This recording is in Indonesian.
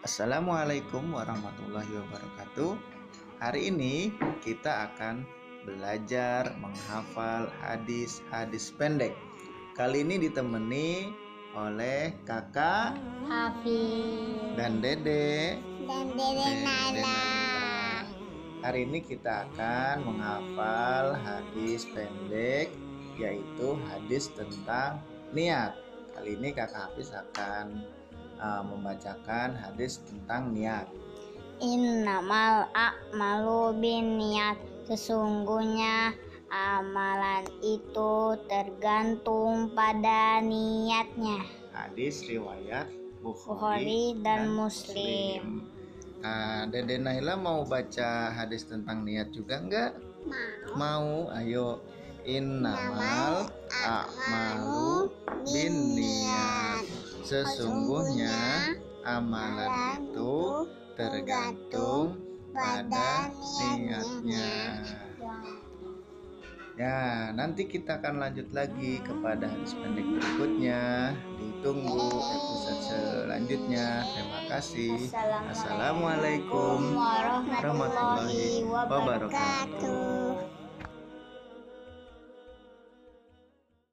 Assalamualaikum warahmatullahi wabarakatuh. Hari ini kita akan belajar menghafal hadis-hadis pendek. Kali ini ditemani oleh kakak Hafiz dan dede. dan Dede Dede Nala. Hari ini kita akan menghafal hadis pendek yaitu hadis tentang niat. Kali ini kakak Hafiz akan uh, membacakan hadis tentang niat. Innamal a'malu niat Sesungguhnya amalan itu tergantung pada niatnya Hadis riwayat Bukhari, Bukhari dan Muslim. Nah, Dede Naila mau baca hadis tentang niat juga enggak? Mau. Ayo. Innamal a'malu bin. Sesungguhnya amalan itu tergantung pada niatnya. Ya, nanti kita akan lanjut lagi kepada hadis pendek berikutnya. Ditunggu episode selanjutnya. Terima kasih. Assalamualaikum warahmatullahi wabarakatuh.